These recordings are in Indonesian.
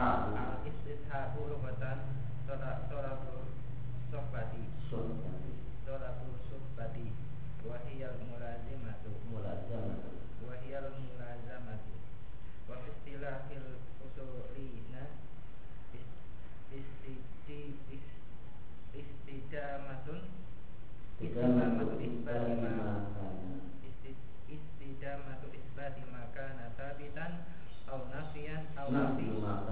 istidhabu istidhabu lugatan tolatul sohbati sohbati tolatul sohbati wahiyal mulazimatu mulazamatu wahiyal mulazamatu wa istilahil usulina istidi istidamatun istidamatu isbati ma istidamatun isbati ma kana tabitan au nafiyan au nafiyan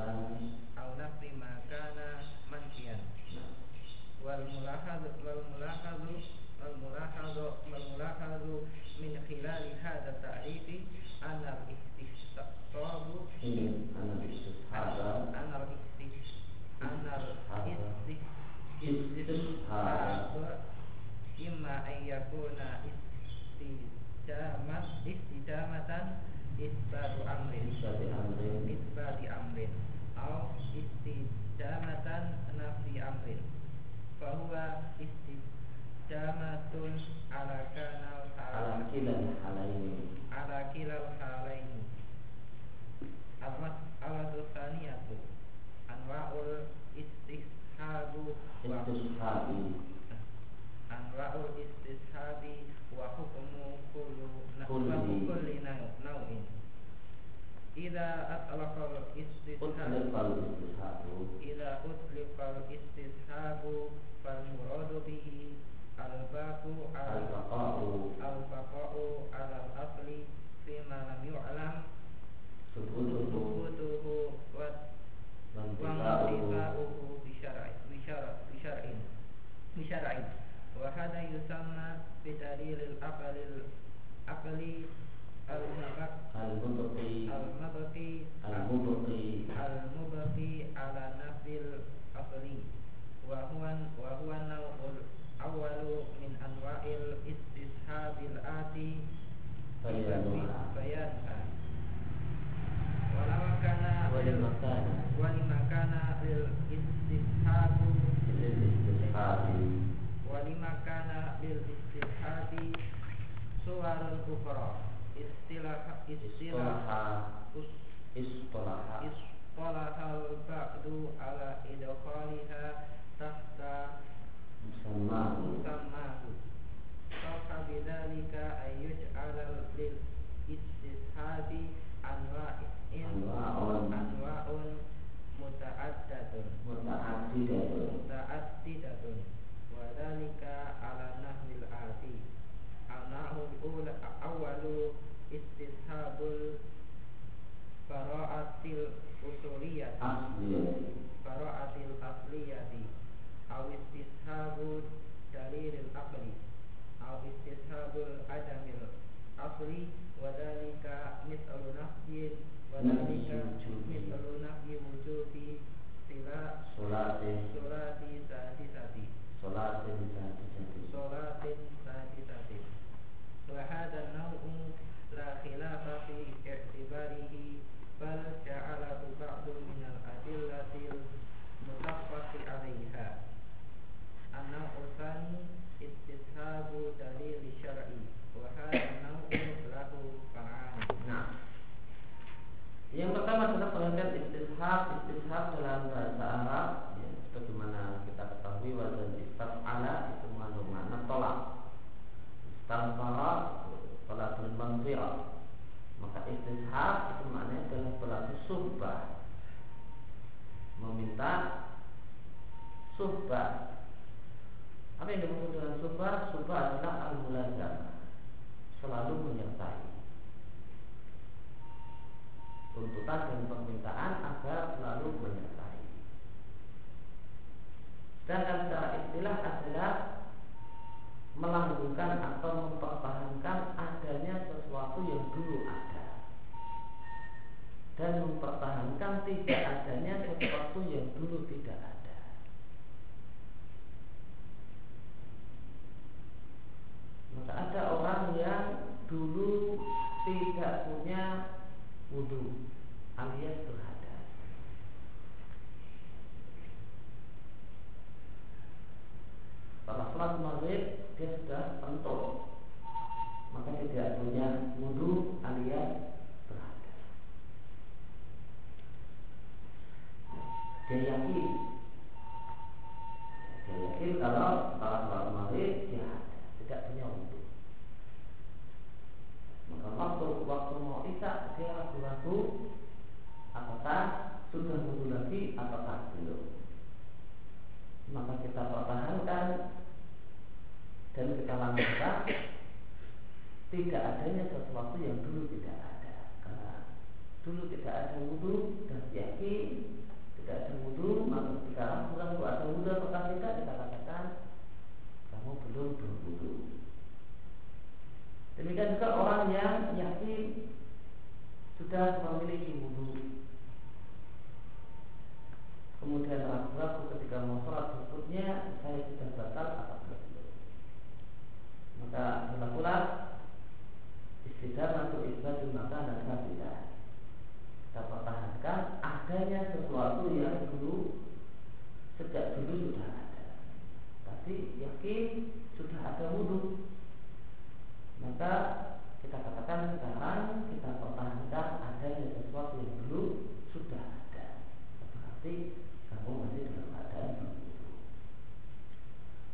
wal mulahadu wal mulahadu wal mulahadu wal mulahadu min khilali hadha ta'rifi anal istihsabu anal istihsabu anal istihsabu imma ayyakuna istijamat istijamatan isbatu amrin. Isbatu amrin. Au istijamatan bahwa istidamatun ala kanal ala kilal halaini. Ala kilal halaini. Al-mas'alatu tsaniyatu anwa'ul istishabu wa istishabi anwa'ul istishabi wa hukmu kullu kulli. naw'in إذا أطلق الاستسحاب إذا أطلق الاستسحاب فالمراد به الباق على البقاء البقاء على الأصل فيما لم يعلم سقوطه وانتفاؤه بشرع بشرع بشرع بشرع وهذا يسمى بدليل العقل العقل المبقي المبقي المبقي المبقي على نفس الأصلي وهو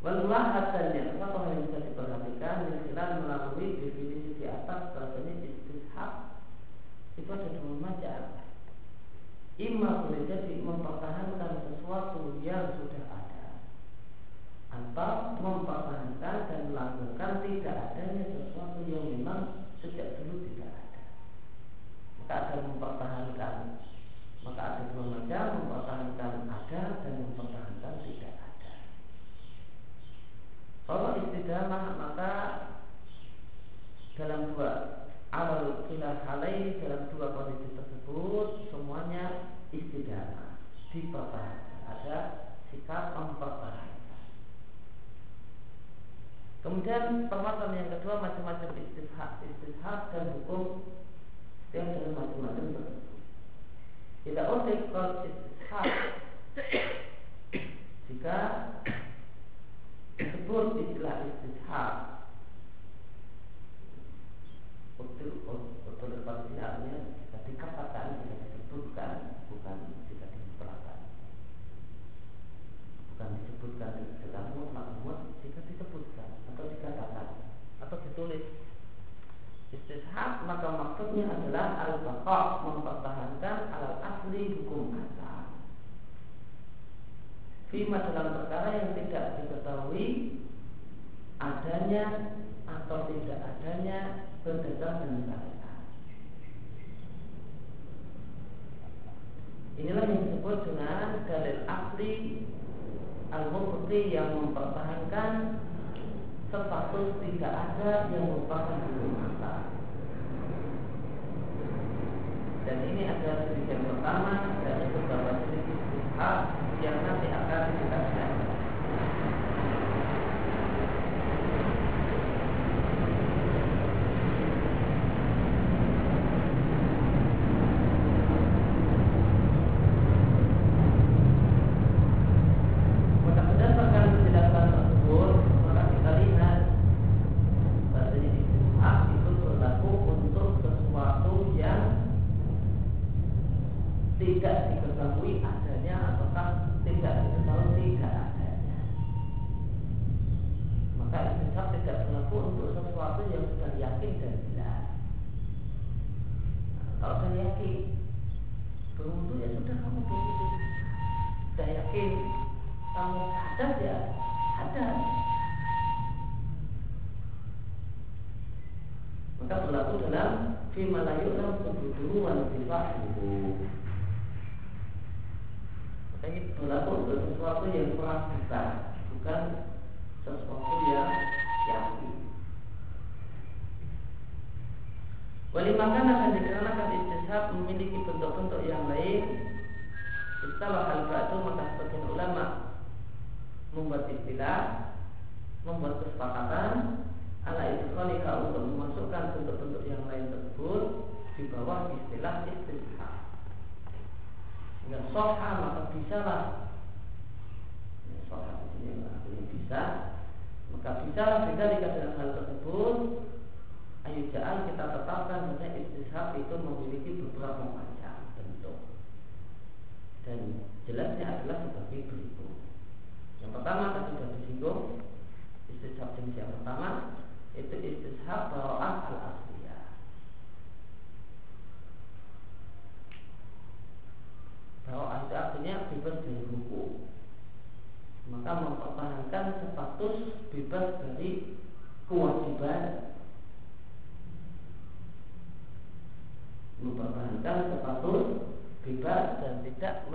Walau hasilnya satu hal yang bisa diperhatikan dengan melalui definisi di atas bahasanya istishab itu ada dua macam. Ima boleh jadi mempertahankan sesuatu yang sudah ada atau mempertahankan dan melanggengkan tidak adanya sesuatu yang memang sejak dulu tidak ada. Maka ada mempertahankan maka ada dua macam mempertahankan ada dan mempertahankan tidak ada. Kalau istidamah maka dalam dua awal kilah halai dalam dua kondisi tersebut semuanya istidamah dipertahankan ada sikap mempertahankan. Kemudian permasalahan yang kedua macam-macam istihad, istihad dan hukum yang dengan macam-macam tersebut. Tidak utik kalau istishab Jika disebut istilah istishab Utul Utul Utul artinya jika dikatakan jika disebutkan bukan jika disebutkan bukan disebutkan secara mutlak jika disebutkan atau dikatakan atau ditulis istishab maka maksudnya adalah al-baqa mempertahankan al asli hukum asal. Fima dalam perkara yang tidak diketahui adanya atau tidak adanya berdasarkan syariat. Inilah yang disebut dengan dalil asli al yang mempertahankan status tidak ada yang merupakan hukum asal. Dan ini adalah jenis yang pertama dari beberapa istihad yang nanti akan kita Mau.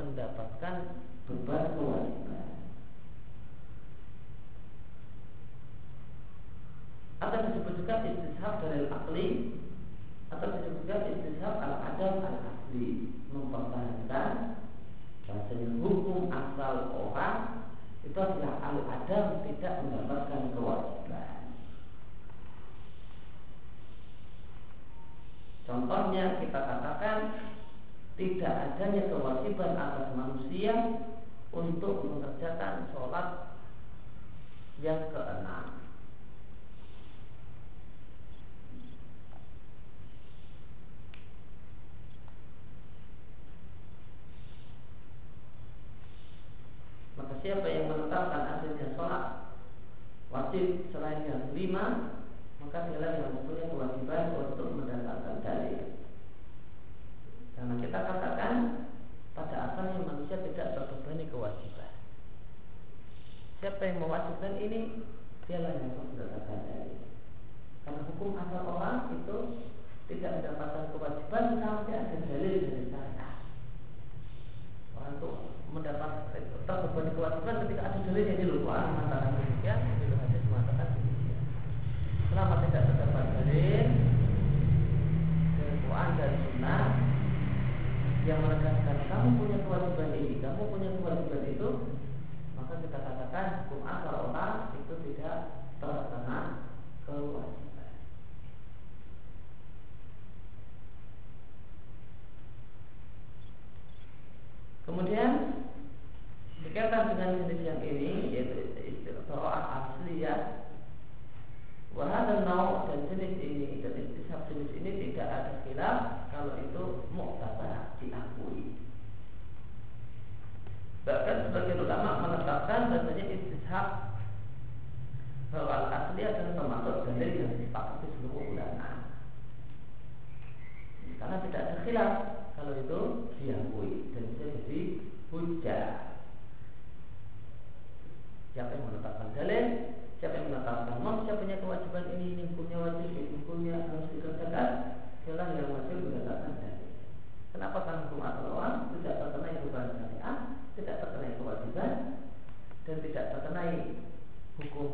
pendapat khilaf kalau itu diakui dan bisa jadi hujah. Siapa yang menetapkan dalil? Siapa yang menetapkan mau siapa punya kewajiban ini? Ini hukumnya wajib ini hukumnya harus dikerjakan. Jalan yang wajib menetapkan dalil. Kenapa karena hukum atau orang? Tidak terkena beban syariah tidak terkena kewajiban dan tidak terkena hukum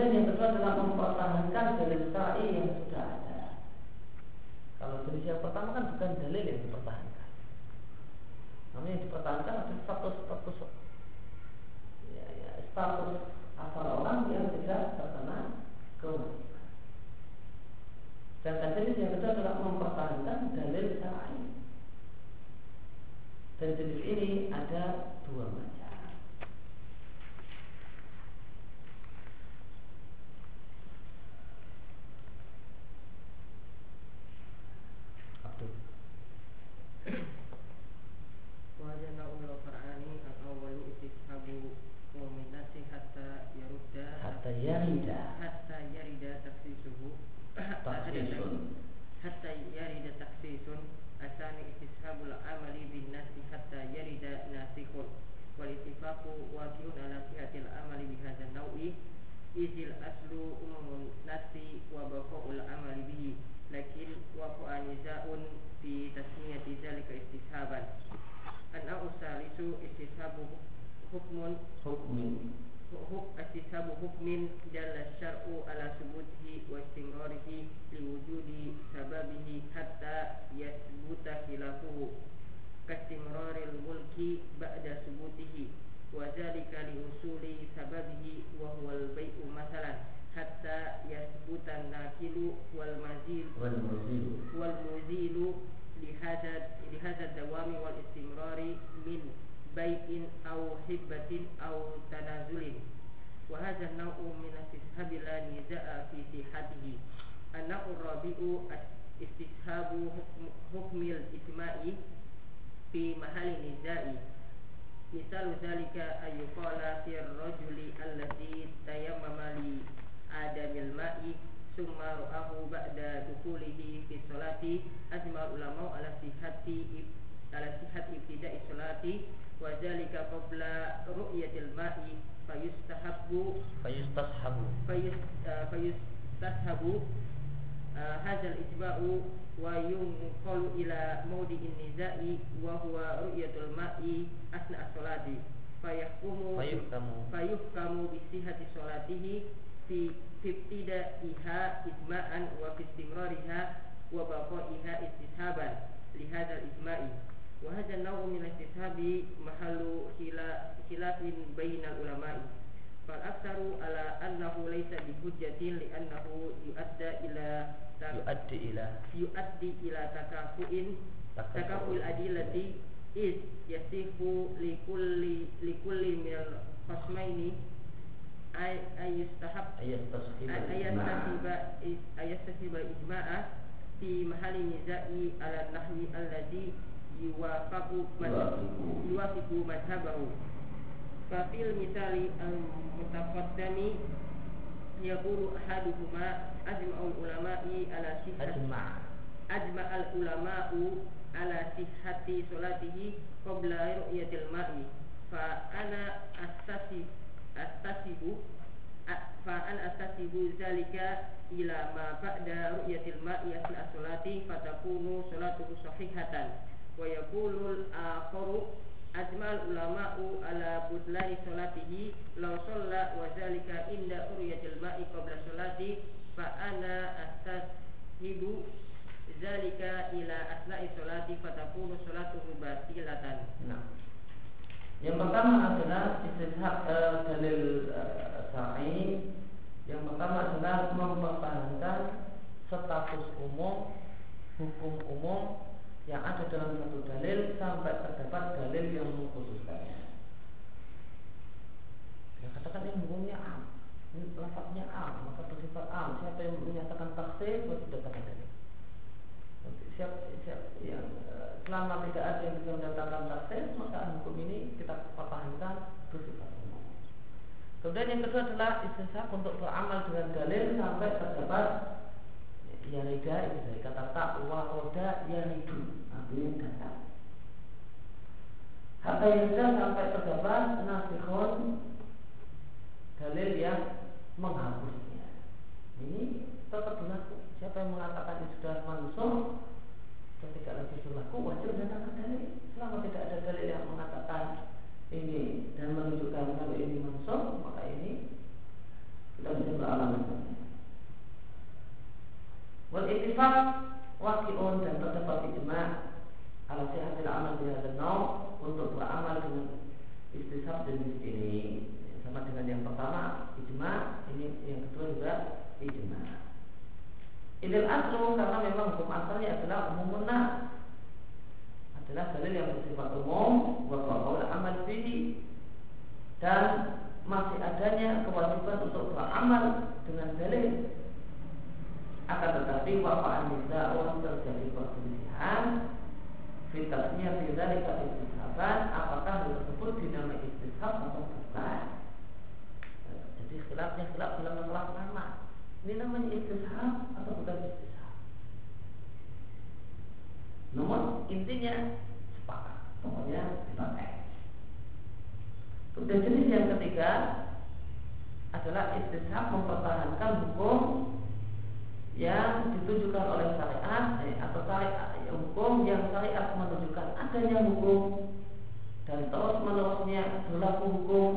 Kemudian yang kedua adalah mempertahankan dalil syar'i yang sudah ada. Kalau dalil yang pertama kan bukan dalil yang dipertahankan. Namanya yang dipertahankan ada status status ya, ya, status asal orang yang tidak terkena kewajiban. Dan jenis yang kedua adalah mempertahankan dalil syar'i. Dan jenis ittifaqu waqi'un ala sihatil amali bi hadzal naw'i izil aslu umumun nasi wa baqa'ul amali bihi lakin waqa'a nizaun fi tasmiyati dzalika istishaban an usalisu istishabu hukmun hukmin. huk astishabu hukmin dalla syar'u ala subutihi wa istimrarihi liwujudi sababihi hatta yasbuta khilafuhu. Kastimraril mulki ba'da subutihi wa zalika li usuli sahihatan. Wa yaqulu al-akharu ajmal ulama'u ala butlani salatihi law shalla wa zalika inda ru'yatil ma'i qabla salati fa ana astasibu zalika ila asna'i salati fatakunu salatuhu batilatan. Nah. Yang pertama adalah istishab eh, dalil eh, syar'i yang pertama adalah mempertahankan status umum hukum umum yang ada dalam satu dalil sampai terdapat dalil yang mengkhususkannya. Ya katakan ini hukumnya am, ini lafaznya am, maka bersifat am. Siapa yang menyatakan taksir, sudah dalil. Siap, siap, yang selama tidak ada yang bisa mendatangkan taksir, maka hukum ini kita pertahankan bersifat umum. Kemudian yang kedua adalah istishab untuk beramal dengan dalil sampai terdapat yarida itu dari kata takwa roda yaridu artinya datang. Hatta yarida sampai terdapat nasihon dalil yang menghapusnya. Ini tetap berlaku. Siapa yang mengatakan ini sudah mansuh ketika lagi berlaku wajib datang ke dalil. Selama tidak ada dalil yang mengatakan ini dan menunjukkan kalau ini mansuh maka ini kita bisa beramal dengannya. Wal ittifaq waqi'un dan terdapat ijma' ala sihatil amal di hadzal untuk beramal dengan istisab jenis ini sama dengan yang pertama ijma' ini yang kedua juga ijma' Idil aslu karena memang hukum asalnya adalah umum nas. Adalah dalil yang bersifat umum wa qaul amal bihi dan masih adanya kewajiban untuk beramal dengan dalil akan tetapi wafaan nisa'un terjadi perselisihan fitasnya fidzalika istishaban apakah hal tersebut dinamai istishab atau bukan Jadi khilafnya khilaf dalam masalah nama. Ini namanya istishab atau bukan istishab? Namun intinya sepakat. Pokoknya dipakai. Kemudian jenis yang ketiga adalah istishab mempertahankan hukum yang ditunjukkan oleh syariat eh, atau syariat hukum yang syariat menunjukkan adanya hukum dan terus menerusnya berlaku hukum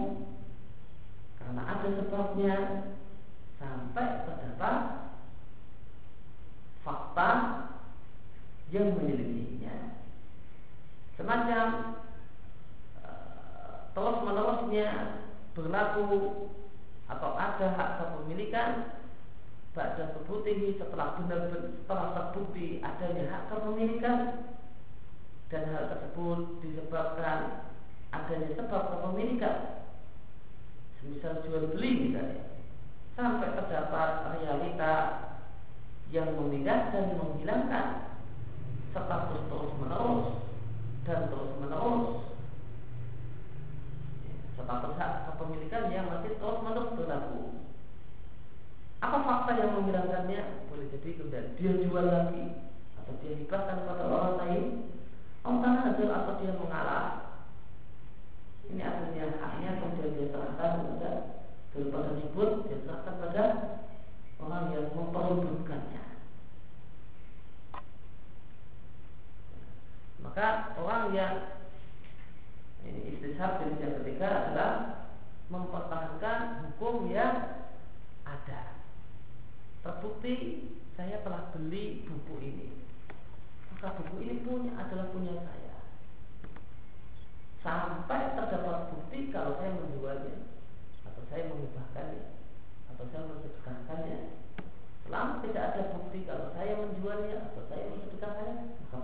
karena ada sebabnya sampai terdapat fakta yang menyelidiknya semacam uh, terus menerusnya berlaku atau ada hak kepemilikan pada sebutihi setelah benar-benar setelah terbukti adanya hak kepemilikan dan hal tersebut disebabkan adanya sebab kepemilikan. Misal jual beli misalnya sampai terdapat realita yang memindahkan dan menghilangkan status terus menerus dan terus menerus status hak kepemilikan yang masih terus menerus berlaku apa fakta yang menghilangkannya? Boleh jadi kemudian dia jual lagi atau dia hibahkan kepada orang lain. Allah hasil atau dia mengalah. Ini artinya haknya kemudian dia serahkan kepada daripada disebut dia serahkan pada orang yang memperebutkannya. Maka orang yang ini istishab jenis yang ketiga adalah mempertahankan hukum yang ada terbukti saya telah beli buku ini. Maka buku ini punya adalah punya saya. Sampai terdapat bukti kalau saya menjualnya atau saya mengubahkannya atau saya mensedekahkannya selama tidak ada bukti kalau saya menjualnya atau saya mensedekahkannya maka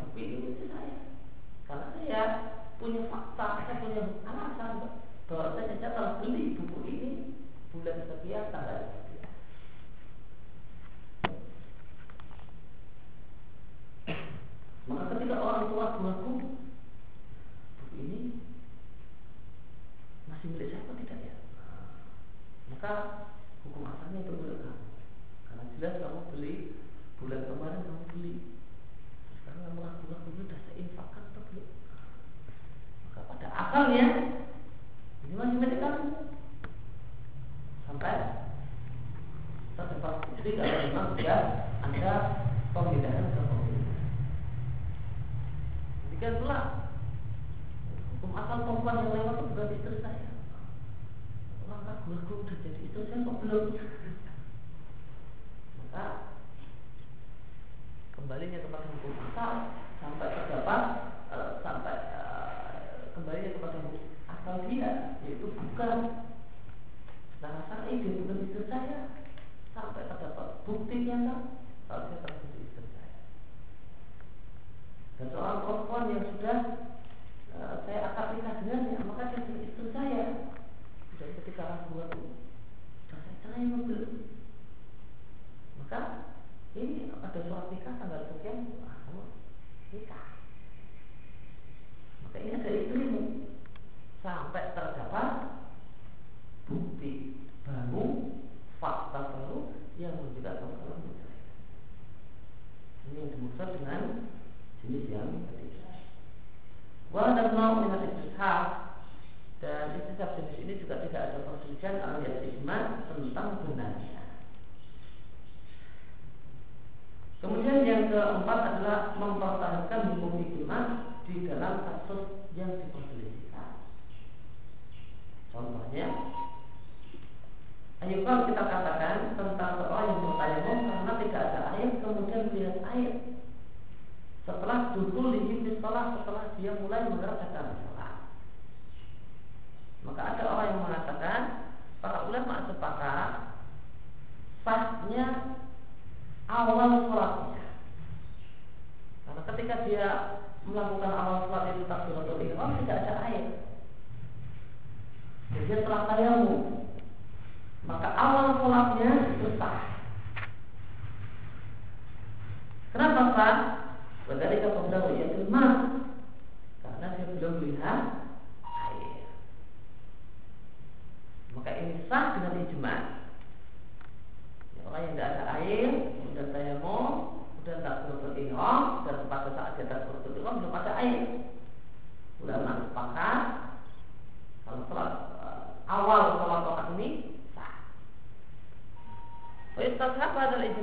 Kalau kita katakan tentang seorang yang bertanya karena tidak ada air kemudian melihat air. Setelah duduk di sholat setelah dia mulai mengerjakan sholat. Maka ada orang yang mengatakan para ulama sepakat sahnya awal sholatnya. Karena ketika dia melakukan awal sholat itu takbiratul ihram tidak ada air. Jadi dia telah tayamu maka awal sholatnya itu kenapa sah Wadhalika qabla ru'yatil ma Karena dia belum melihat air. Maka ini sah dengan ijma orang yang tidak ada air kemudian tayamum kemudian tak berbuat ihram dan pada saat dia tak berbuat ihram belum ada air ulama sepakat kalau sholat uh, awal sholat waktu ini sah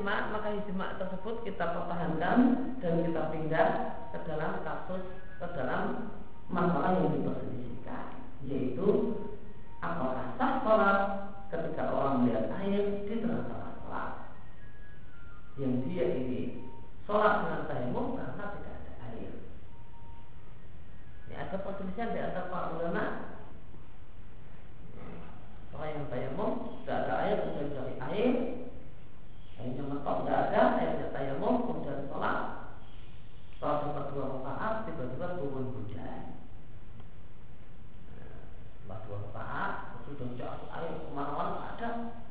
Ijma maka ijma tersebut kita pertahankan dan kita pindah ke dalam kasus ke dalam masalah yang diperselisihkan yaitu apakah sah sholat ketika orang melihat air di tengah-tengah sholat yang dia ini sholat dengan tayamum karena tidak ada air. Ini ada perselisihan di antara para ulama. Orang yang tayamum tidak ada air kemudian dari air, airnya mentok tidak ada, airnya tayamum kemudian sholat. Sholat dapat dua rakaat tiba-tiba turun hujan setelah dua rakaat sudah jauh air ke mana-mana ada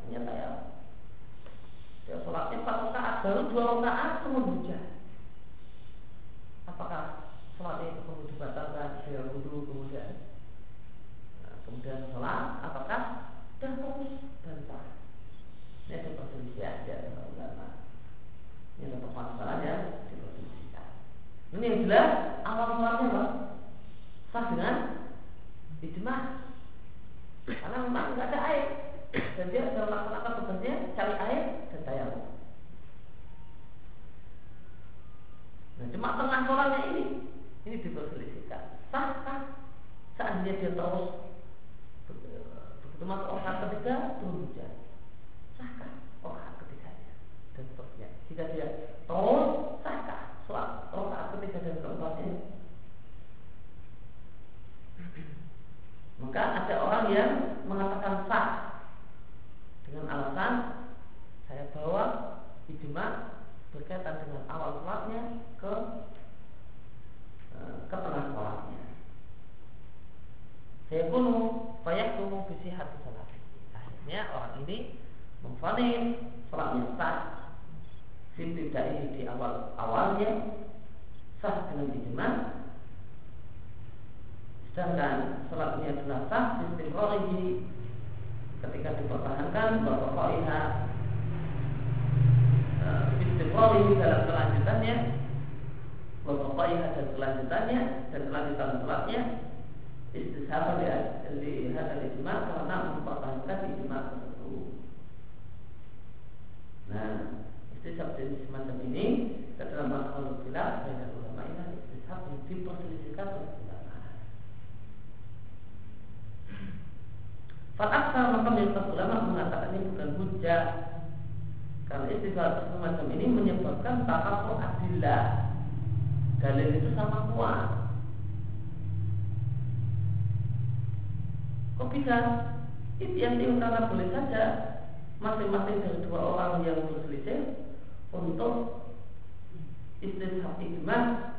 hanya saya dia sholatnya empat rakaat baru dua rakaat semua hujan apakah sholatnya itu perlu dibatalkan dia wudhu kemudian nah, kemudian sholat apakah dah terus dan sah ini ada perselisihan di antara ulama ini ada permasalahan ya diperselisihkan ini yang jelas awal sholatnya apa sah dengan ijma karena memang nggak ada air dan dia sedang melaksanakan tugasnya cari air dan tayamum. Nah cuma tengah sholatnya ini ini diperselisihkan. Sahkah seandainya dia terus begitu masuk orang ketiga turun hujan? Sahkah orang ketiganya dan seterusnya? Jika dia terus sahkah sholat orang ketiga dan keempatnya Maka ada orang yang mengatakan sah dengan alasan saya bawa ijma berkaitan dengan awal sholatnya ke e, ke tengah sholatnya. Saya kuno, banyak kuno bisi hati sholat. Akhirnya orang ini memfonis sholatnya sah. tidak ini di awal awalnya sah dengan ijma Sedangkan sholat ini adalah sah istiqorihi ketika dipertahankan bahwa qaiha uh, istiqorihi dalam kelanjutannya bahwa qaiha dan kelanjutannya dan kelanjutan sholatnya istishabat ya di hadal ijma karena mempertahankan ijma tersebut. Nah, istishab jenis semacam ini dalam masalah khilaf banyak ulama ini istishab yang diperselisihkan oleh Fataksa maka mayoritas ulama mengatakan ini bukan hujah. Karena istighfar semacam ini menyebabkan takafur adillah. Dalil itu sama kuat. Kok bisa? Itu yang karena boleh saja. Masing-masing dari dua orang yang berselisih Untuk istishab ijma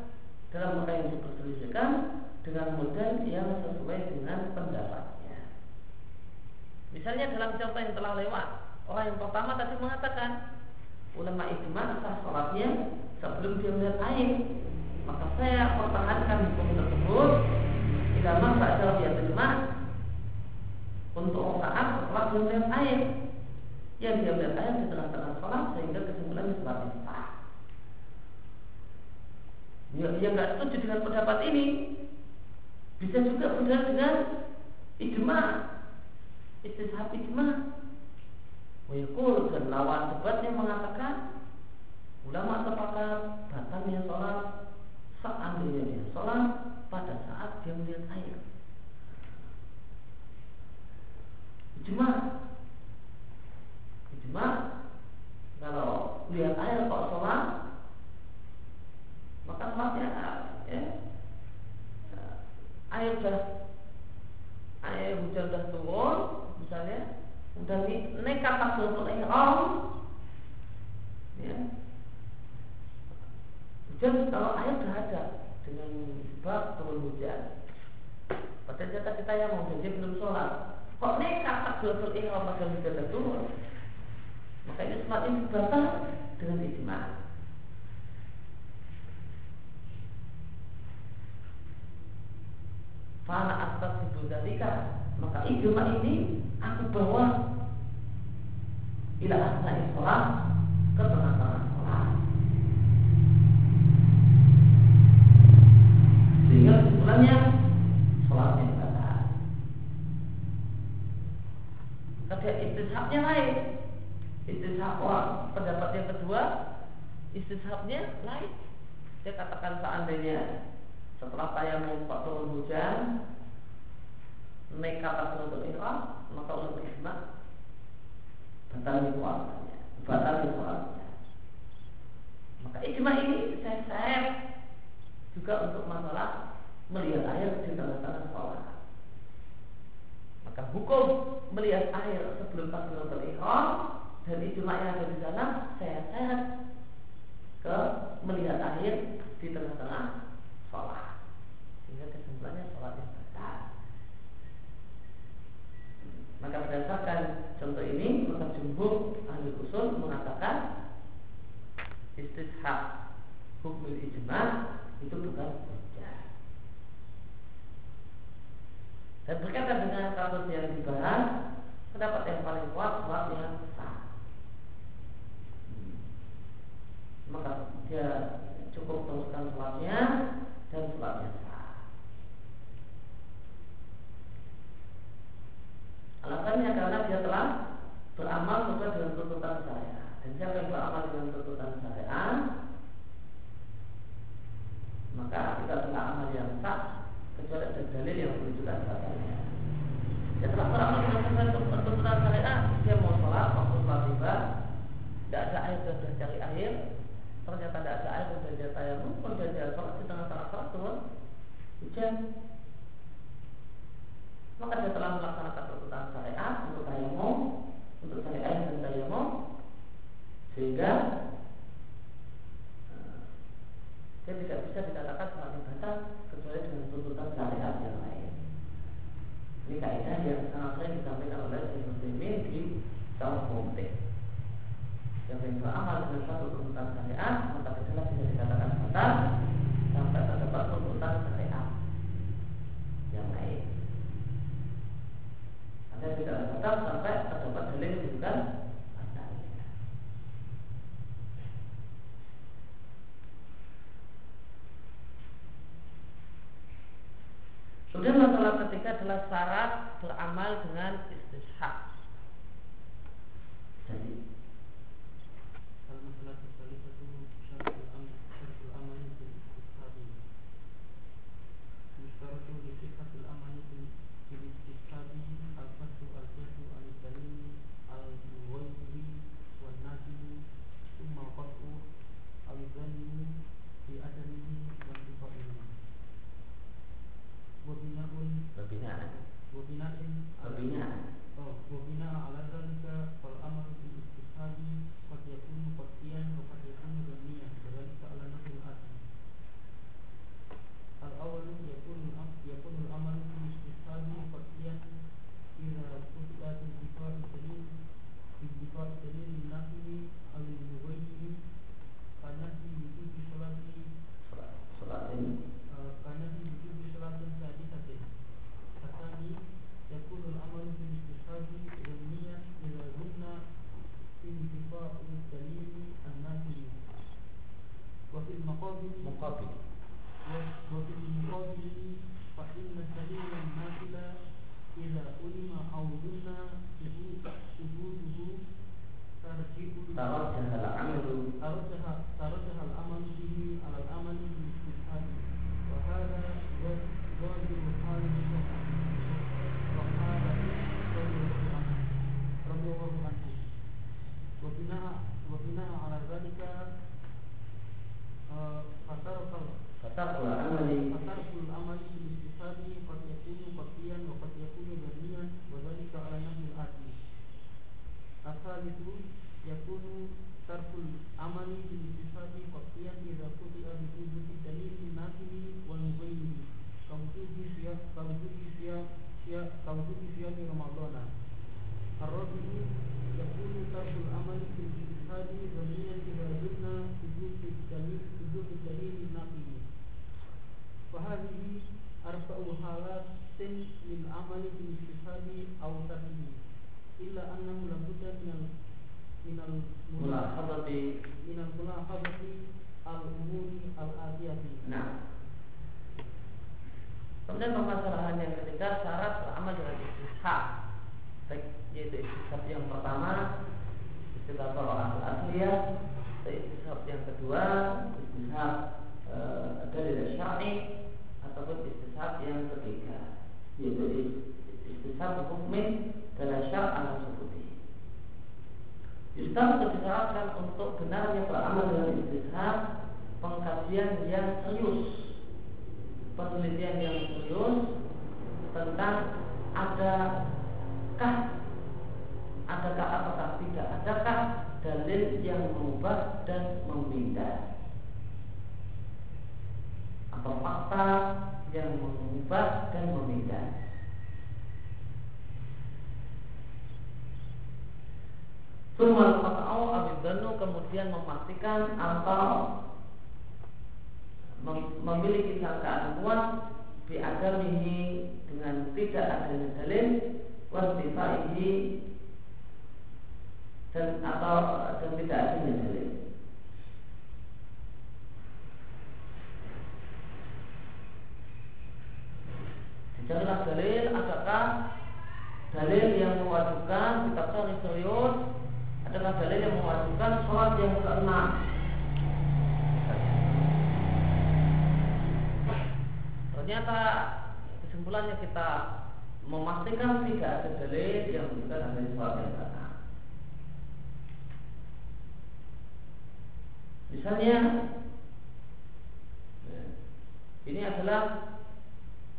Dalam mereka yang diperselisihkan Dengan model yang sesuai dengan pendapat Misalnya dalam contoh yang telah lewat, orang yang pertama tadi mengatakan ulama ijma sah sholatnya sebelum dia melihat air. Maka saya pertahankan hukum tersebut jika masa ada dia terima untuk saat setelah dia melihat air. Yang dia melihat air di tengah-tengah sholat sehingga kesimpulannya sholatnya sah. Ya, yang nggak setuju dengan pendapat ini bisa juga benar dengan ijma istishab ijma Wayakul dan lawan debatnya mengatakan Ulama sepakat batalnya sholat Seandainya dia sholat pada saat dia melihat air. Ijma Ijma Kalau lihat air kok sholat Maka sholatnya ya, Air sudah Air hujan sudah turun udah nekat takbiratul ihram ya. Hujan kalau air ada dengan sebab turun hujan. Pada jatah kita yang mau jadi belum sholat kok nekat takbiratul ihram padahal hujan turun? Maka ini semakin batal dengan ijma. Atas ibu dalika maka ijma ini aku bawa ila asna'i sholat ke tengah-tengah sholat. Sehingga kesimpulannya sholatnya batal. Maka istishabnya lain. Istishab pendapat yang kedua istishabnya lain. Dia katakan seandainya setelah tayamum kok turun hujan nekat untuk ikhram maka ulama ijma batal puasanya batal sholatnya maka ijma ini saya saya juga untuk masalah melihat air di tengah-tengah sholat. Maka hukum melihat air sebelum takbiratul ihram dan ijma yang ada di sana saya sehat ke melihat air di tengah-tengah sholat. Sehingga kesimpulannya yang batal. Maka berdasarkan contoh ini jumhur ahli usul mengatakan istishab hukum ijma itu bukan hujah dan berkaitan dengan kasus yang dibahas pendapat yang paling kuat sholat yang sah maka dia cukup teruskan sholatnya dan sholatnya sah. Alasannya karena dia telah beramal sesuai dengan tuntutan saya. Dan siapa yang beramal dengan tuntutan saya, maka kita telah amal yang sah kecuali ada dalil yang menunjukkan katanya. Dia telah beramal dengan tuntutan saya, dia mau sholat, waktu sholat tiba, tidak ada air, sudah cari air, ternyata tidak ada air kemudian dia tayamum kemudian dia sholat di tengah-tengah sholat turun hujan maka dia telah melaksanakan tuntutan syariat untuk tayamum untuk air dan tayamum sehingga uh, dia tidak bisa dikatakan semakin batal kecuali dengan tuntutan syariat yang lain. Ini kaidah yang sangat sering disampaikan oleh Ibnu Taimin di Sahih Mumtik yang beramal dengan satu tuntutan syariat maka jelas bisa dikatakan batal sampai terdapat tuntutan syariat yang lain. Anda tidak batal sampai terdapat dalil bukan batal. Kemudian masalah ketiga adalah syarat beramal dengan istishab. Jadi النقي فهذه أرفع حالات من عمل في الشفاب أو تقي إلا أنه لابد من من الملاحظة من الملاحظة الأمور الآتية نعم Kemudian permasalahan yang ketiga syarat beramal dengan istishab yaitu yang pertama istilah tolak asliya istishab yang kedua istishab e, dari syar'i ataupun istishab yang ketiga yaitu istishab hukmin dari syar' al seperti Islam disyaratkan untuk benarnya beramal dengan istishab pengkajian yang serius penelitian yang serius tentang adakah adakah apakah tidak adakah dalil yang mengubah dan memindah atau fakta yang mengubah dan memindah Sumal fatau abidanu kemudian memastikan atau memiliki sangkaan kuat ini dengan tidak adanya dalil ini dan atau dan tidak adanya dalil. Dicarilah dalil, adakah dalil yang mewajibkan kita cari serius adalah dalil yang mewajibkan sholat yang keenam ternyata kesimpulannya kita memastikan tidak ada dalil yang menunjukkan adanya sholat yang sah. Misalnya ini adalah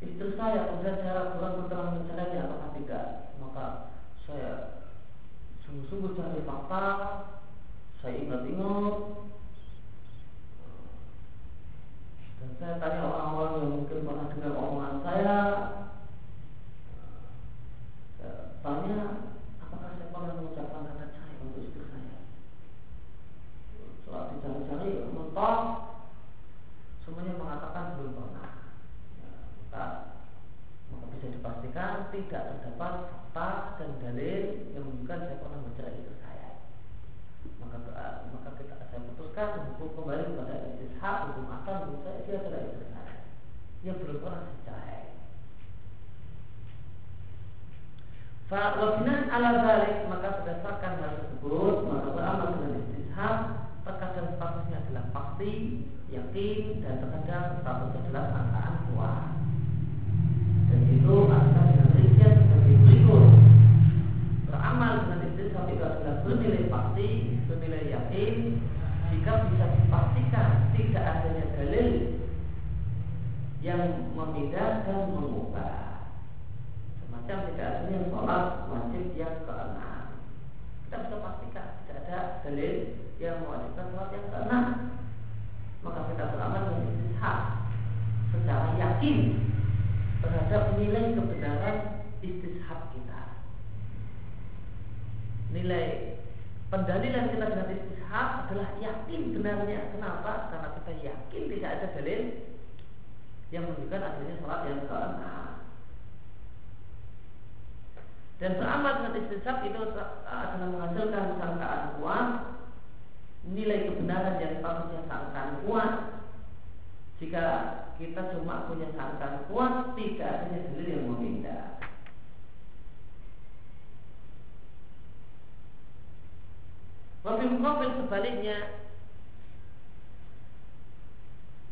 istri saya kemudian saya kurang telah mencerainya atau tidak? Maka saya sungguh-sungguh cari fakta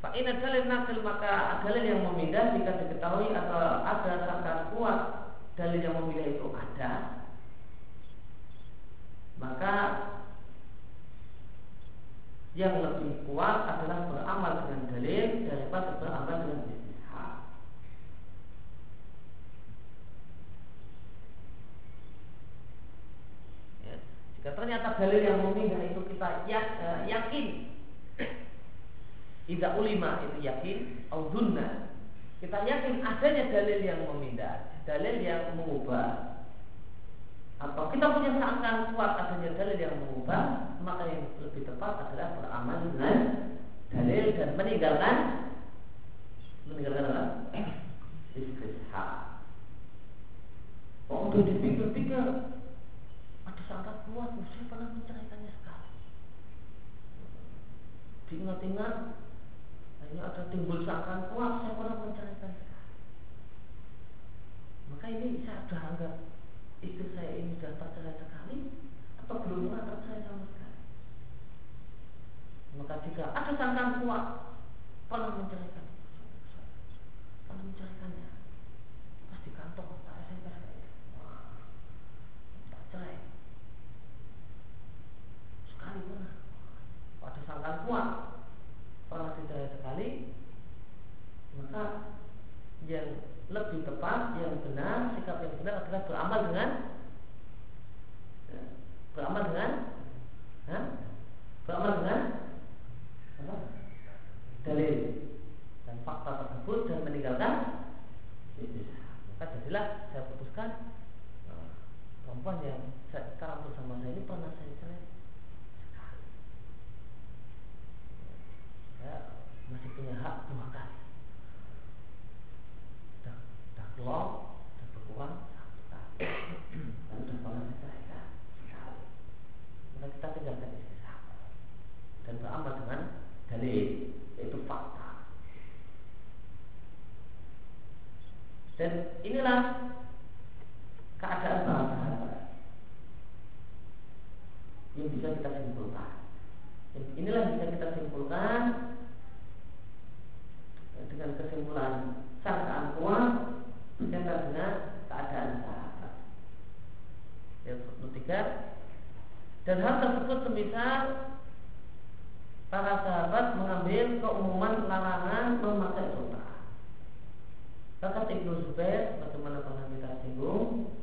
Fa'ina dalil nakil maka dalil yang memindah jika diketahui atau ada sangkaan kuat dalil yang memindah itu ada maka yang lebih kuat adalah beramal dengan dalil daripada beramal dengan istihad. Jika ternyata dalil yang memindah itu kita eh, yakin Idza ulima itu yakin Audunna. Kita yakin adanya dalil yang memindah, dalil yang mengubah. Atau kita punya sangkaan kuat adanya dalil yang mengubah, maka yang lebih tepat adalah beramal dengan dalil dan meninggalkan meninggalkan apa? Istishab. Waktu dipikir-pikir ada sangka kuat, saya pernah menceraikannya sekali. Diingat-ingat hanya ada timbul sangkaan kuat saya pernah menceraikan. Maka ini saya sudah anggap istri saya ini sudah tercerai sekali atau belum pernah tercerai sama sekali. Maka jika ada sangkaan kuat pernah menceraikan pernah menceraikannya. Pas di kantor pak SMP wah tak cerai. Sekali pernah. Pada sangkaan kuat pernah dicerai sekali maka yang lebih tepat yang benar sikap yang benar adalah beramal dengan ya, beramal dengan ha? beramal dengan apa? dalil dan fakta tersebut dan meninggalkan maka jadilah saya putuskan eh, perempuan yang sekarang bersama saya ini pernah saya cerai saya masih punya hak dua kali dah dah keluar dah berkurang satu kali dan sudah pernah saya ceraikan sekali maka kita tinggalkan istri dan beramal dengan dalil yaitu fakta dan inilah keadaan para sahabat yang bisa kita simpulkan inilah yang bisa kita simpulkan dengan kesimpulan sangkaan kuat berkaitan dengan keadaan sahabat. Yang ketiga dan hal tersebut semisal para sahabat mengambil keumuman larangan memakai sutra. Bahkan Ibnu Zubair, bagaimana pernah kita singgung,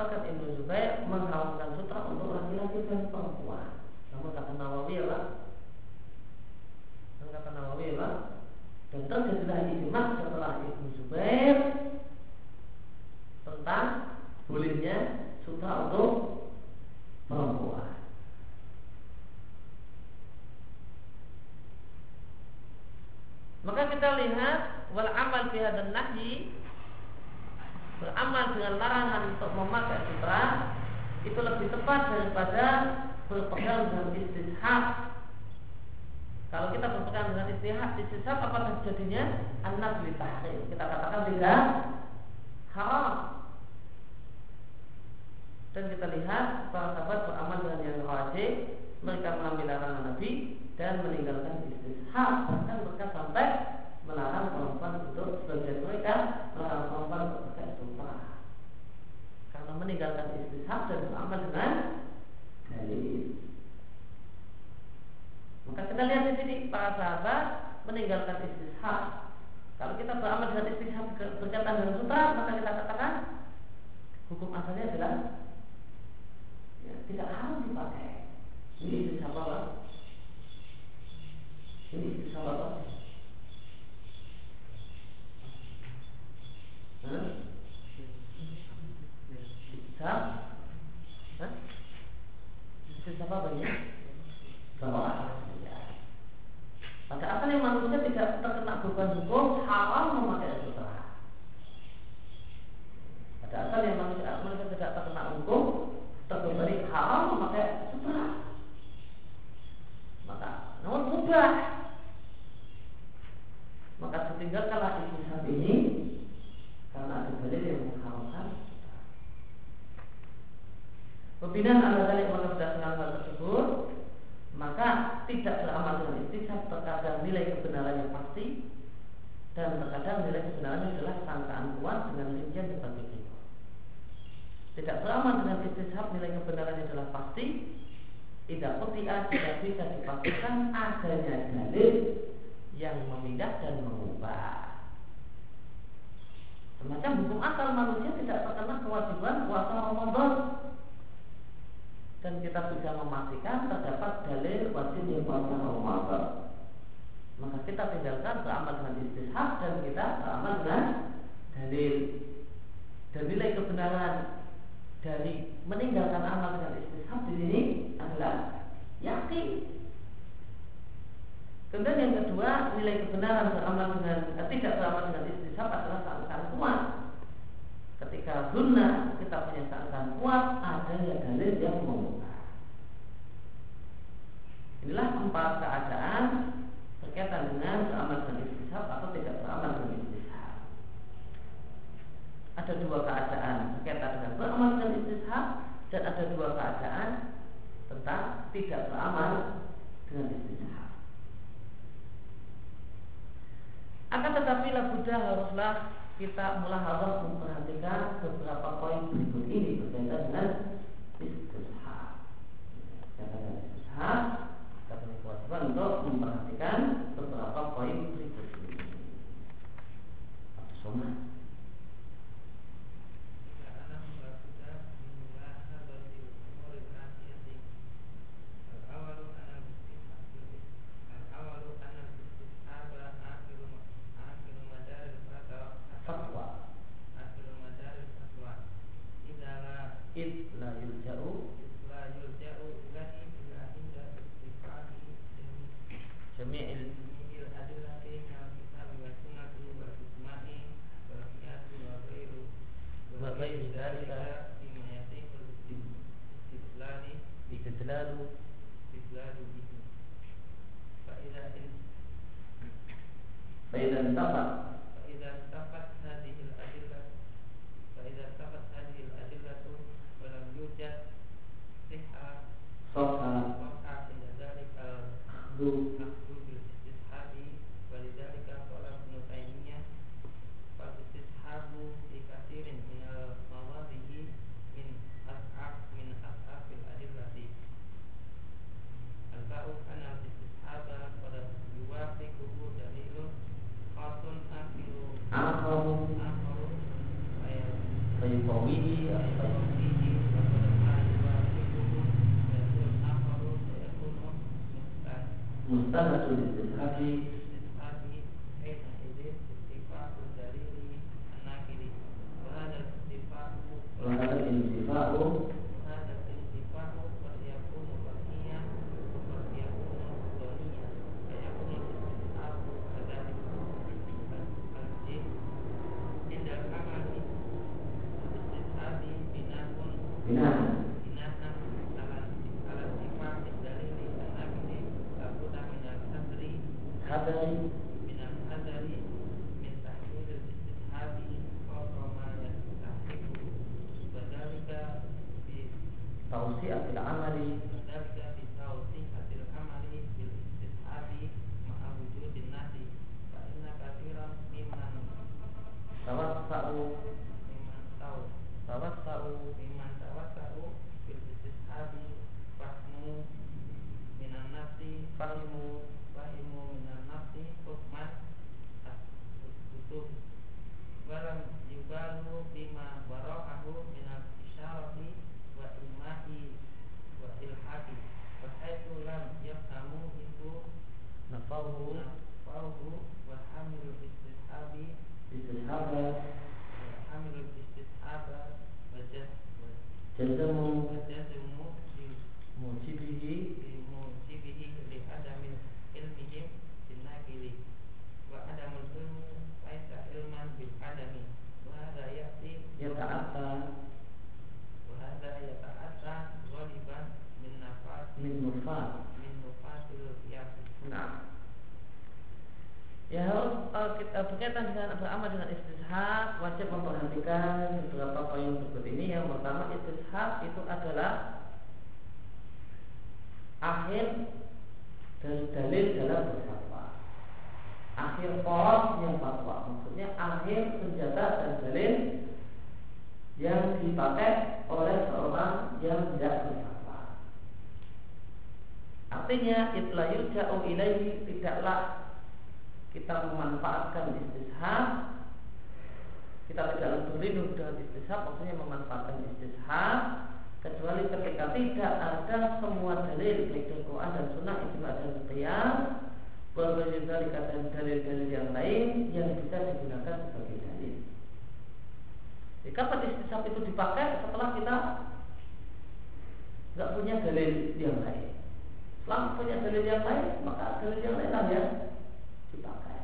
bahkan Ibnu Zubair mengharamkan sutra untuk laki-laki dan perempuan. Namun kata Nawawi lah, dan kata Nawawi lah, dan terjadilah ijma setelah Ibnu Zubair tentang bolehnya sutra untuk perempuan. Maka kita lihat wal amal dan nahyi beramal dengan larangan untuk memakai sutra itu lebih tepat daripada berpegang dengan istishab. Kalau kita berpegang dengan istihad, istishab apa terjadinya? Anak tahrim. Kita katakan tidak haram. Dan kita lihat para sahabat beramal dengan yang wajib, mereka mengambil larangan Nabi dan meninggalkan istishab bahkan mereka sampai melarang perempuan untuk sebagian mereka untuk pakai sutra karena meninggalkan istishab dan beramal dengan dalil maka kita lihat di sini para sahabat meninggalkan istishab kalau kita beramal dengan istishab berkaitan dengan sutra maka kita katakan hukum asalnya adalah ya, tidak harus dipakai. Ini istishab apa? Ini bisa apa? happening pakai setelah kita nggak punya dalil yang lain. Setelah punya dalil yang lain, maka dalil yang lain yang dipakai.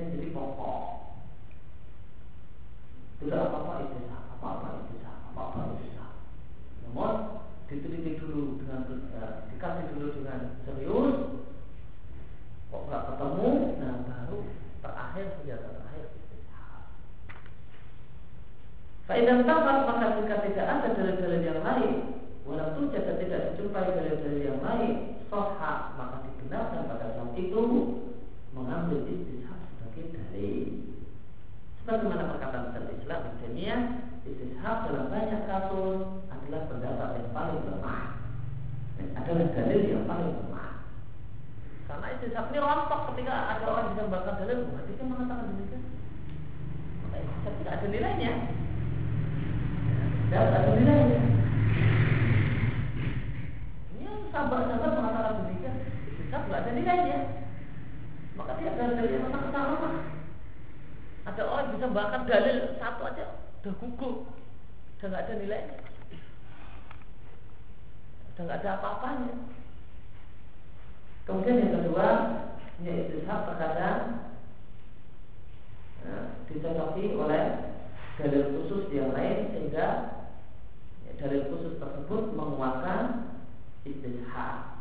Yang jadi pokok. Tidak apa-apa itu apa-apa itu apa-apa itu Namun diteliti Faidah tafat maka jika tidak ada dalil-dalil yang lain. Walaupun jika tidak dijumpai dalil-dalil yang lain Soha maka dibenarkan pada saat itu Mengambil istishab sebagai dalil. Sebagaimana perkataan Ustaz Islam Misalnya istishab dalam banyak kasus adalah pendapat yang paling lemah. Dan adalah dalil yang paling lemah. Karena istishab ini rontok ketika ada orang bisa membakar dalil Berarti kan mengatakan demikian. Maka istishab tidak ada nilainya tidak ada nilainya. Ini sahabat-sahabat mengatakan demikian, kita tidak ada nilainya. Maka dia ada yang sangat lemah. Ada orang bisa bahkan dalil satu aja udah gugup, udah nggak ada nilainya, udah nggak ada apa-apanya. Kemudian yang kedua, ini istishab terkadang nah, oleh dalil khusus yang lain sehingga dalil khusus tersebut menguatkan istishab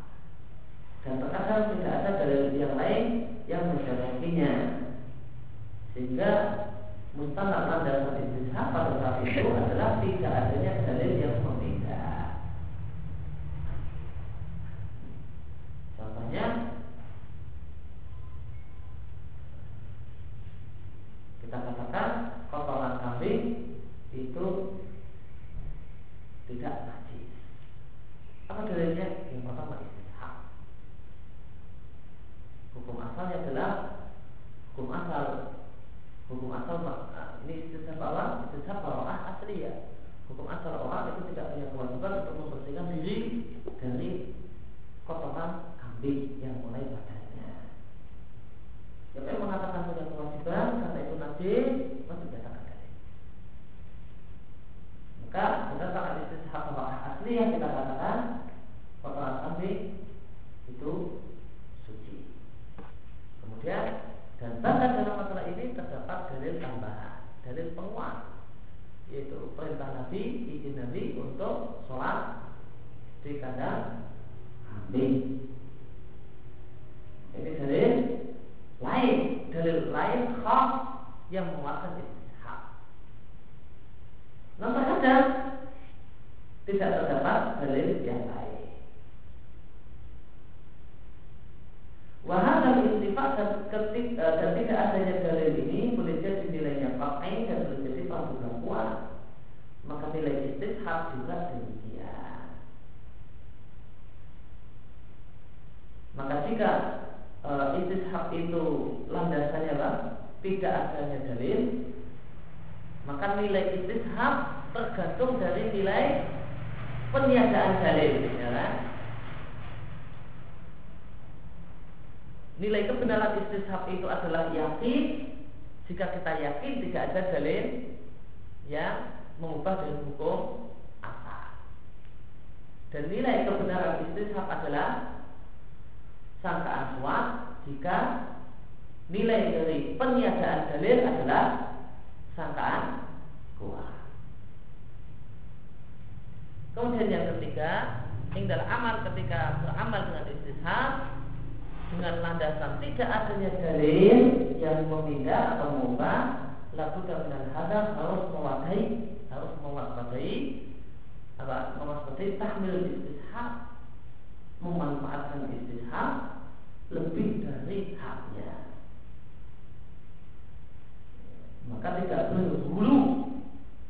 dan terkadang tidak ada dalil yang lain yang mencocokinya sehingga mustanad landasan istishab pada saat itu adalah tidak adanya dalil yang membeda. Contohnya kita katakan kotoran kambing itu tidak najis. Apa dalilnya? Yang pertama istishab. Hukum asalnya adalah hukum asal. Hukum asal ini istishab awal, istishab baroah asli ya. Hukum asal orang itu tidak punya kewajiban untuk membersihkan diri dari kotoran kambing yang mulai badannya. Siapa yang mengatakan punya kewajiban karena itu najis, wajib datangkan dalil. Maka berdasarkan asli yang kita katakan kotoran kambing itu suci. Kemudian dan bahkan dalam masalah ini terdapat dalil tambahan, dalil penguat, yaitu perintah Nabi, izin Nabi untuk sholat di kandang kambing. Ini dalil lain, dalil lain khas yang menguatkan istishab. Namun terkadang tidak terdapat dalil yang lain. Wahana istifat dan, ketik, dan tidak adanya dalil ini boleh jadi nilainya pakai dan boleh jadi praduga kuat. Maka nilai istishab juga demikian. Maka jika e, istishab itu landasannya lah tidak adanya dalil, maka nilai istishab tergantung dari nilai peniadaan dalil, ya kan? Nilai kebenaran istishab itu adalah yakin jika kita yakin tidak ada dalil yang mengubah dari hukum asal. Dan nilai kebenaran istishab adalah sangkaan kuat jika nilai dari peniadaan dalil adalah sangkaan kuat. Kemudian yang ketiga, tinggal amal ketika beramal dengan istishab dengan landasan tidak adanya dalil yang memindah atau mengubah lalu dengan hadap harus mewadahi harus mewaspadai apa mewaspadai tahmil istishab memanfaatkan istishab lebih dari haknya. Maka tidak boleh hulu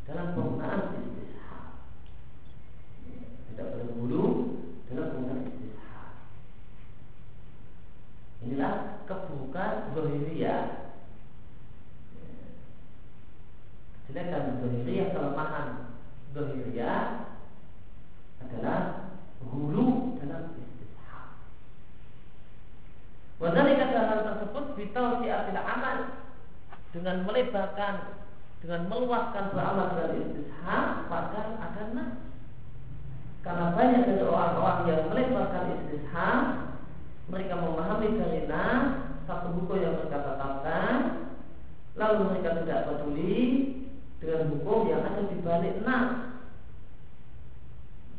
dalam penggunaan istishab tidak boleh hulu dalam penggunaan istishab Inilah Zohiriyah Sedangkan Zohiriyah kelemahan. Zohiriyah adalah hulu dalam istishab. Wadhalika hal tersebut Bitau siatil amal. Dengan melebarkan Dengan meluaskan beramal dari istishab Padahal ada nas Karena banyak dari orang-orang yang melebarkan istishab mereka memahami dari nas satu buku yang mereka tetapkan lalu mereka tidak peduli dengan hukum yang ada di balik nas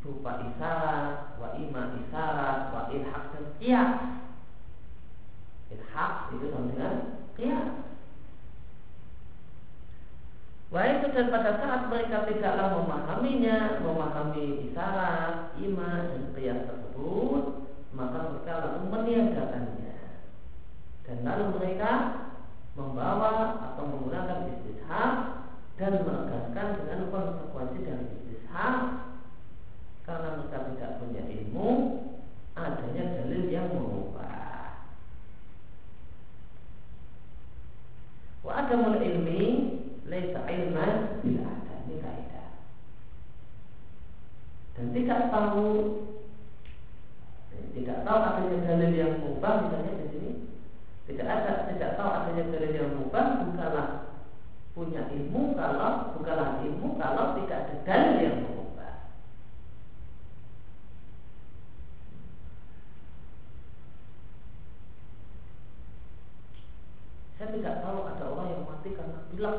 berupa isyarat, wa ima isyarat, wa ilhaq dan qiyas. Ilhaq itu sama dengan qiyas. Wah itu dan pada saat mereka tidaklah memahaminya, memahami isyarat, iman dan qiyas tersebut, maka mereka lalu meniadakannya. Dan lalu mereka membawa atau menggunakan istishab dan menegaskan dengan konsekuensi dari istishab karena mereka tidak punya ilmu adanya dalil yang mengubah. Wa adamul ilmi laisa ilman bila ada ini kaidah. Dan tidak tahu tidak tahu adanya dalil yang mengubah misalnya di sini tidak ada, tidak tahu adanya dalil yang mubah bukanlah punya ilmu kalau bukanlah ilmu kalau tidak ada dalil yang mengubah. Saya tidak tahu ada orang yang mati karena pilek.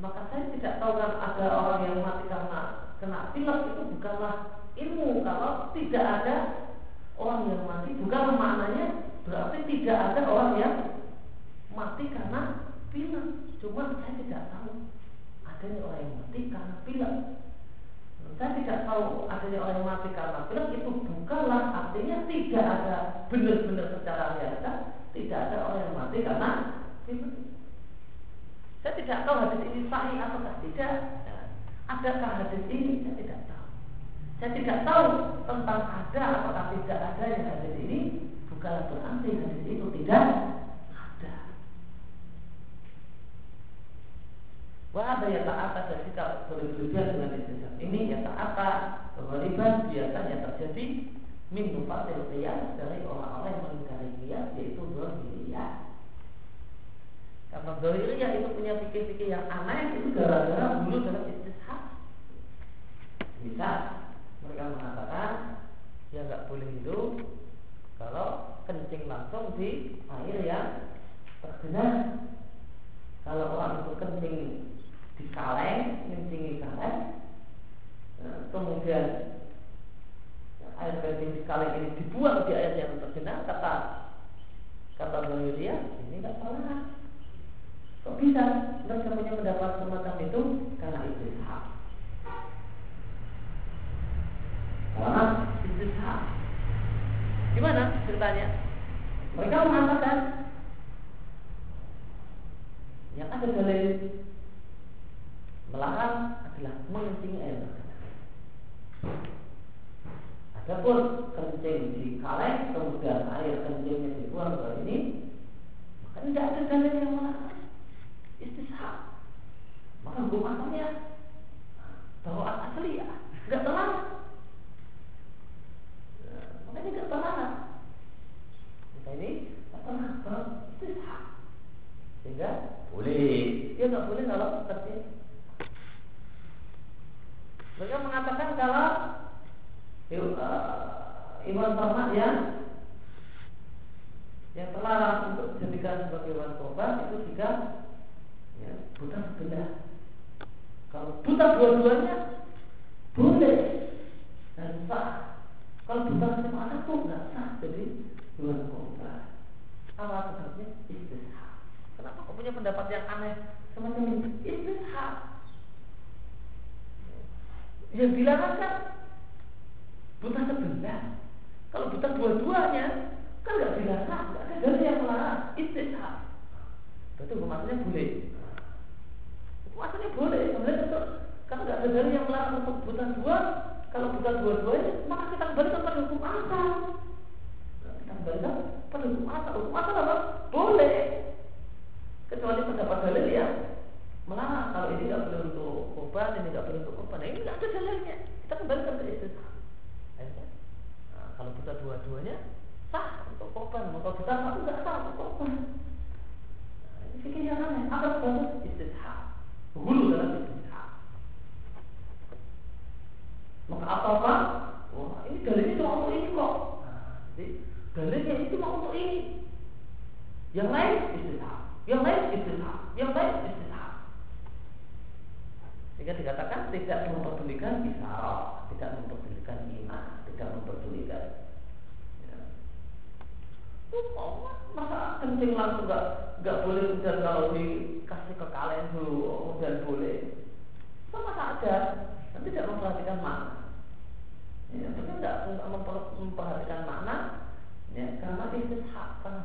Maka saya tidak tahu kan ada orang yang mati karena kena pilek itu bukanlah ilmu kalau tidak ada orang yang mati bukanlah maknanya Berarti tidak ada orang yang mati karena pilek. Cuma saya tidak tahu adanya orang yang mati karena pilek. Saya tidak tahu adanya orang yang mati karena pilek itu bukanlah artinya tidak ada benar-benar secara biasa tidak ada orang yang mati karena pilek. Saya tidak tahu hadis ini sahih atau tidak. Adakah hadis ini? Saya tidak tahu. Saya tidak tahu tentang ada atau tidak ada yang hadis ini bukan berarti hadis itu tidak ada. Wah ada yang tak atas dan sikap berlebihan dengan istisab ini ya tak atas kebalikan biasanya terjadi min fatil qiyas dari orang-orang yang mengingkari qiyas yaitu zahiriyah. Karena zahiriyah itu punya pikir-pikir yang aneh itu gara-gara dulu dalam istishab. Bisa mereka mengatakan ya nggak boleh hidup kalau kencing langsung di air yang tergenang. Kalau orang itu kencing di kaleng kencing di kaleng eh, kemudian air kencing di kaleng ini dibuang di air yang tergenang kata kata Bahiria ini tidak salah. Kok bisa? Mereka punya pendapat semacam itu? Karena itu hak. Karena itu hak Gimana ceritanya? Mereka mengatakan yang ada dalil melarang adalah mengencing air Adapun kencing di kaleng kemudian air kencingnya dibuang ke ini, maka tidak ada dalil yang melarang istishab. Maka hukum asalnya bahwa asli ya, tidak terlarang.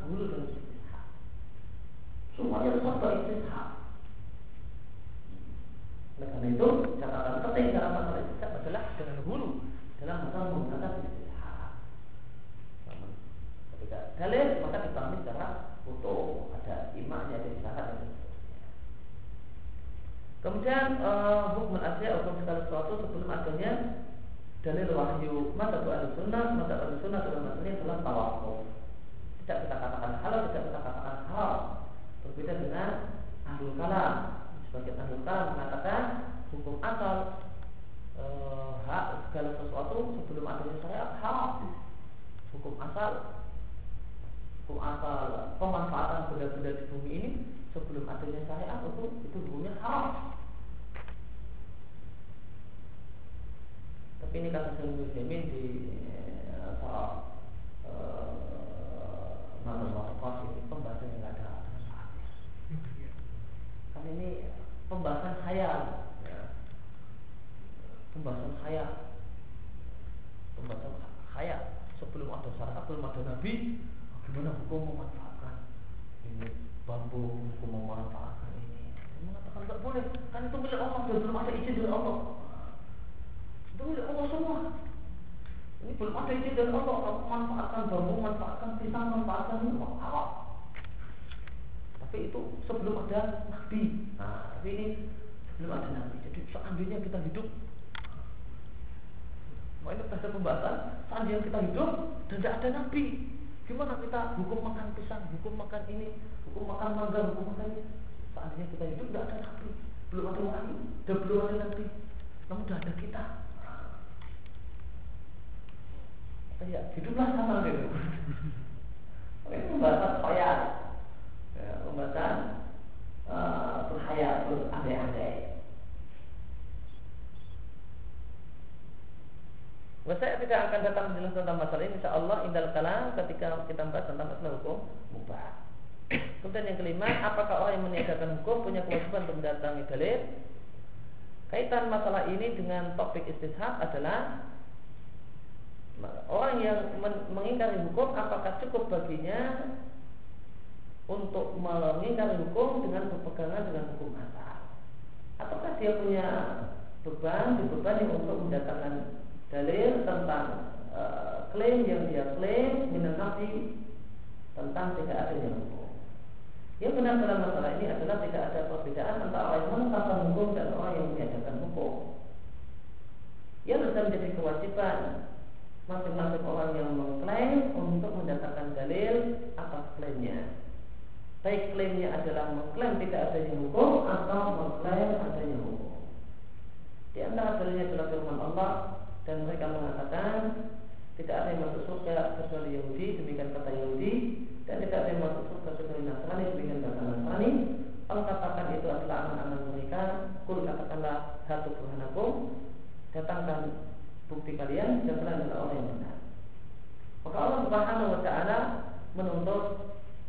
Hulu dan saya tidak akan datang menjelaskan tentang masalah ini Insya Allah indal kalam ketika kita membahas tentang masalah hukum mubah. Kemudian yang kelima Apakah orang yang meniadakan hukum punya kewajiban untuk mendatangi dalil? Kaitan masalah ini dengan topik istishab adalah Orang yang mengingkari hukum Apakah cukup baginya Untuk mengingkari hukum dengan berpegangan dengan hukum asal Ataukah dia punya beban Dibebani untuk mendatangkan dalil tentang uh, klaim yang dia klaim nabi tentang tidak adanya hukum. Yang benar dalam masalah ini adalah tidak ada perbedaan antara orang yang menetapkan hukum dan orang yang meniadakan hukum. Yang bisa menjadi kewajiban masing-masing orang yang mengklaim untuk mendatangkan dalil atas klaimnya. Baik klaimnya adalah mengklaim tidak adanya hukum atau mengklaim adanya hukum. Di antara dalilnya adalah firman Allah dan mereka mengatakan tidak ada yang masuk surga kecuali Yahudi demikian kata Yahudi. Dan tidak ada yang masuk surga kecuali Nasrani demikian kata Nasrani. Allah katakan itu adalah aman-aman mereka. Kul katakanlah satu burhanakum. Datangkan bukti kalian dan kalian adalah orang yang benar. Maka Allah subhanahu wa ta'ala menuntut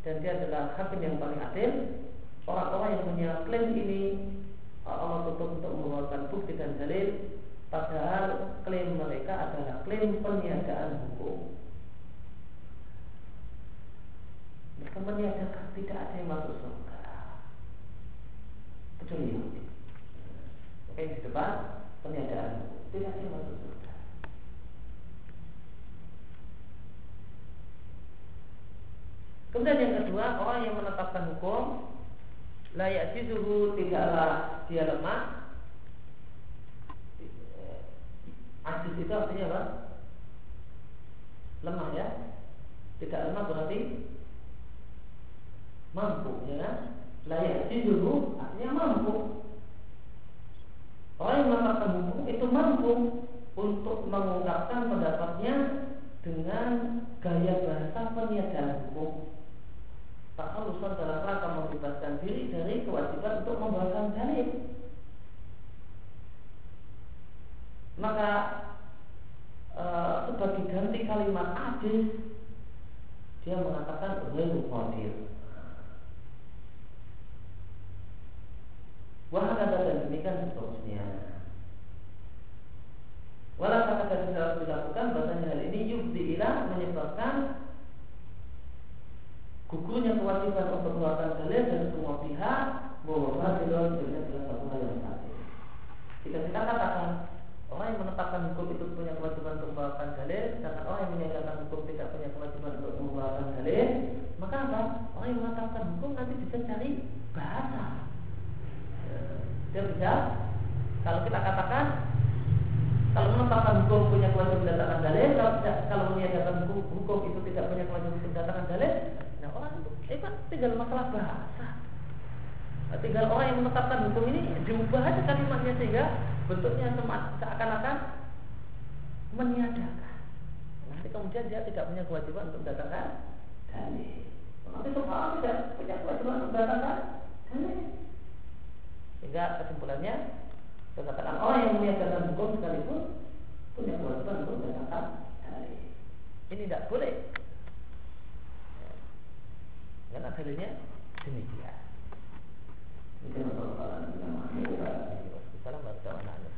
dan dia adalah hakim yang paling adil orang-orang yang punya klaim ini Allah tutup untuk mengeluarkan bukti dan dalil Padahal klaim mereka adalah klaim peniadaan hukum. Mereka meniadakan tidak ada yang masuk surga kecuali Yahudi. Oke di depan peniadaan hukum tidak ada yang masuk surga. Kemudian yang kedua orang yang menetapkan hukum layak jizuhu tidaklah dia lemah Aziz itu artinya apa? Lemah ya. Tidak lemah berarti Mampu ya kan? Layak dulu artinya mampu. Orang yang mengatakan hukum itu mampu Untuk mengungkapkan pendapatnya Dengan gaya bahasa peniadaan hukum. Tak halusan dalam rangka membebaskan diri dari kewajiban untuk membawakan dalil maka eh, e, sebagai ganti kalimat adil dia mengatakan ghairu qadir Wahakata dan demikian seterusnya. Walau kata-kata harus dilakukan Bahasanya hal ini yubdi ilah menyebabkan Gugurnya kewajiban untuk melakukan dalil dan semua pihak Bahwa dalam adalah satu hal yang Jika kita katakan orang yang menetapkan hukum itu punya kewajiban untuk membawakan dalil, sedangkan orang yang menyatakan hukum tidak punya kewajiban untuk membawakan dalil, maka apa? Orang yang menetapkan hukum nanti bisa cari bahasa. Ya, dia bisa kalau kita katakan kalau menetapkan hukum punya kewajiban mendatangkan dalil, kalau tidak, kalau meniadakan hukum, hukum itu tidak punya kewajiban mendatangkan dalil, nah orang itu, itu tinggal masalah bahasa. Tinggal orang yang menetapkan hukum ini diubah aja kalimatnya sehingga bentuknya seakan-akan meniadakan. Nanti kemudian dia tidak punya kewajiban untuk mendatangkan dalil. Nanti semua tidak punya kewajiban untuk mendatangkan dalil. Sehingga kesimpulannya Katakan orang yang meniadakan hukum sekalipun punya kewajiban untuk mendatangkan dalil. Ini tidak boleh. Karena dalilnya demikian. Salam buat kawan-kawan.